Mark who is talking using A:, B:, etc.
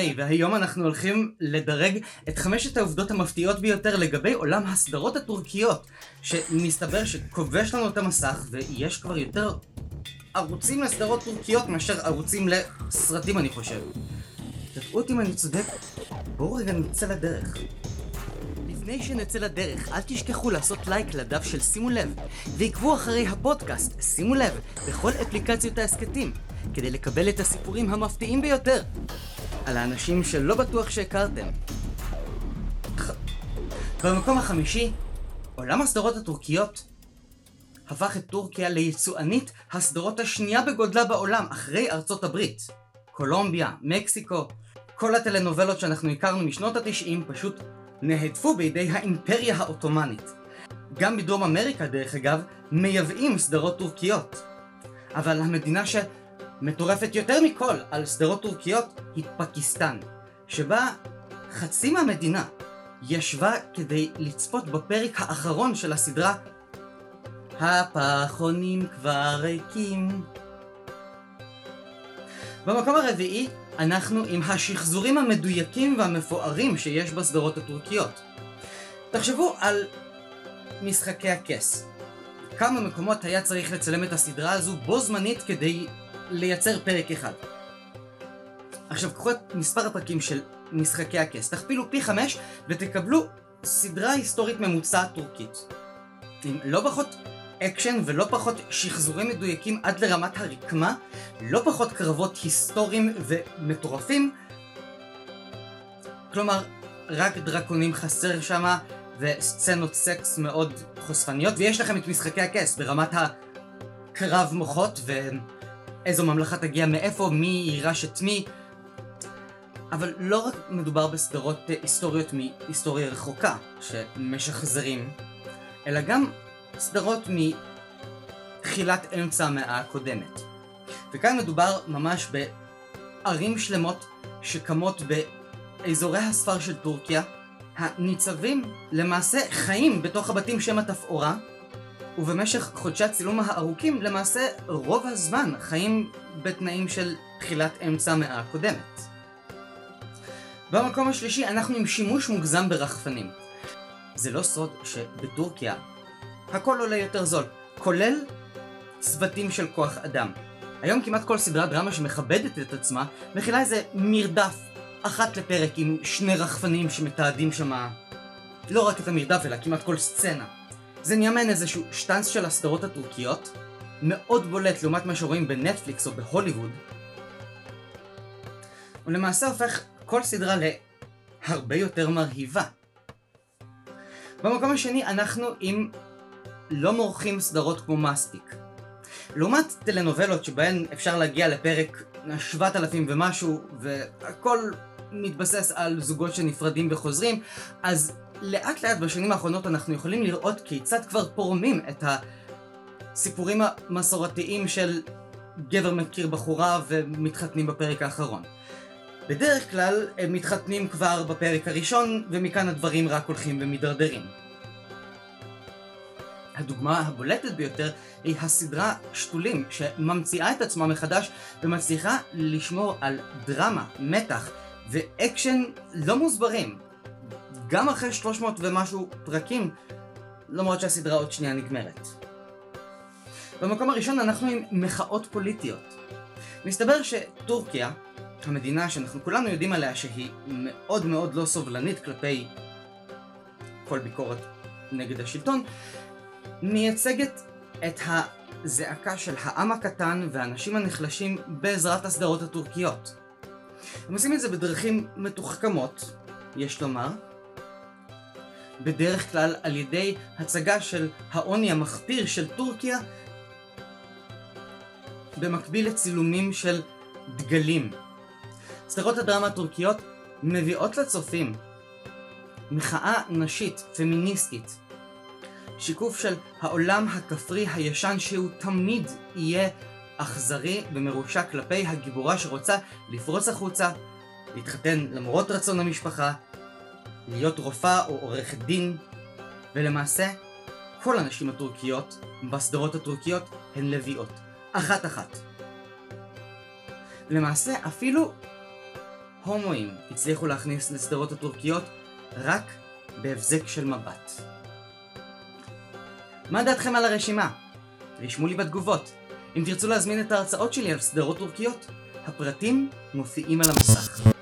A: ריי, והיום אנחנו הולכים לדרג את חמשת העובדות המפתיעות ביותר לגבי עולם הסדרות הטורקיות, שמסתבר שכובש לנו את המסך, ויש כבר יותר ערוצים לסדרות טורקיות מאשר ערוצים לסרטים אני חושב. תדעו אותי אם אני צודק, בואו רגע נצא לדרך. לפני שנצא לדרך, אל תשכחו לעשות לייק לדף של שימו לב, ועקבו אחרי הפודקאסט, שימו לב, בכל אפליקציות ההסכתים, כדי לקבל את הסיפורים המפתיעים ביותר, על האנשים שלא בטוח שהכרתם. במקום החמישי, עולם הסדרות הטורקיות הפך את טורקיה ליצואנית הסדרות השנייה בגודלה בעולם, אחרי ארצות הברית. קולומביה, מקסיקו, כל הטלנובלות שאנחנו הכרנו משנות התשעים פשוט נהדפו בידי האימפריה העות'מאנית. גם בדרום אמריקה, דרך אגב, מייבאים סדרות טורקיות. אבל המדינה שמטורפת יותר מכל על סדרות טורקיות היא פקיסטן, שבה חצי מהמדינה ישבה כדי לצפות בפרק האחרון של הסדרה הפחונים כבר ריקים. במקום הרביעי אנחנו עם השחזורים המדויקים והמפוארים שיש בסדרות הטורקיות. תחשבו על משחקי הכס. כמה מקומות היה צריך לצלם את הסדרה הזו בו זמנית כדי לייצר פרק אחד. עכשיו קחו את מספר הפרקים של משחקי הכס, תכפילו פי חמש ותקבלו סדרה היסטורית ממוצעת טורקית. עם לא פחות אקשן ולא פחות שחזורים מדויקים עד לרמת הרקמה, לא פחות קרבות היסטוריים ומטורפים. כלומר, רק דרקונים חסר שמה, וסצנות סקס מאוד חושפניות, ויש לכם את משחקי הכס ברמת הקרב מוחות, ואיזו ממלכה תגיע מאיפה, מי יירש את מי. אבל לא רק מדובר בסדרות היסטוריות מהיסטוריה רחוקה, שמשחזרים, אלא גם סדרות מתחילת אמצע המאה הקודמת. וכאן מדובר ממש בערים שלמות שקמות באזורי הספר של טורקיה, הניצבים למעשה חיים בתוך הבתים שם התפאורה, ובמשך חודשי הצילום הארוכים למעשה רוב הזמן חיים בתנאים של תחילת אמצע המאה הקודמת. במקום השלישי אנחנו עם שימוש מוגזם ברחפנים. זה לא סוד שבטורקיה הכל עולה יותר זול, כולל צוותים של כוח אדם. היום כמעט כל סדרת דרמה שמכבדת את עצמה, מכילה איזה מרדף אחת לפרק עם שני רחפנים שמתעדים שמה לא רק את המרדף אלא כמעט כל סצנה. זה נהיה מעין איזשהו שטאנס של הסדרות הטורקיות, מאוד בולט לעומת מה שרואים בנטפליקס או בהוליווד, ולמעשה הופך כל סדרה להרבה יותר מרהיבה. במקום השני אנחנו עם לא מורחים סדרות כמו מסטיק. לעומת טלנובלות שבהן אפשר להגיע לפרק 7,000 ומשהו, והכל מתבסס על זוגות שנפרדים וחוזרים, אז לאט לאט בשנים האחרונות אנחנו יכולים לראות כיצד כבר פורמים את הסיפורים המסורתיים של גבר מכיר בחורה ומתחתנים בפרק האחרון. בדרך כלל הם מתחתנים כבר בפרק הראשון, ומכאן הדברים רק הולכים ומידרדרים. הדוגמה הבולטת ביותר היא הסדרה שתולים, שממציאה את עצמה מחדש ומצליחה לשמור על דרמה, מתח ואקשן לא מוסברים. גם אחרי 300 ומשהו פרקים, למרות שהסדרה עוד שנייה נגמרת. במקום הראשון אנחנו עם מחאות פוליטיות. מסתבר שטורקיה, המדינה שאנחנו כולנו יודעים עליה שהיא מאוד מאוד לא סובלנית כלפי כל ביקורת נגד השלטון, מייצגת את הזעקה של העם הקטן והאנשים הנחלשים בעזרת הסדרות הטורקיות. הם עושים את זה בדרכים מתוחכמות, יש לומר, בדרך כלל על ידי הצגה של העוני המחפיר של טורקיה במקביל לצילומים של דגלים. סדרות הדרמה הטורקיות מביאות לצופים מחאה נשית, פמיניסטית, שיקוף של העולם הכפרי הישן שהוא תמיד יהיה אכזרי ומרושע כלפי הגיבורה שרוצה לפרוץ החוצה, להתחתן למרות רצון המשפחה, להיות רופאה או עורכת דין, ולמעשה כל הנשים הטורקיות בסדרות הטורקיות הן לביאות, אחת אחת. למעשה אפילו הומואים הצליחו להכניס לסדרות הטורקיות רק בהבזק של מבט. מה דעתכם על הרשימה? רשמו לי בתגובות. אם תרצו להזמין את ההרצאות שלי על סדרות טורקיות, הפרטים מופיעים על המסך.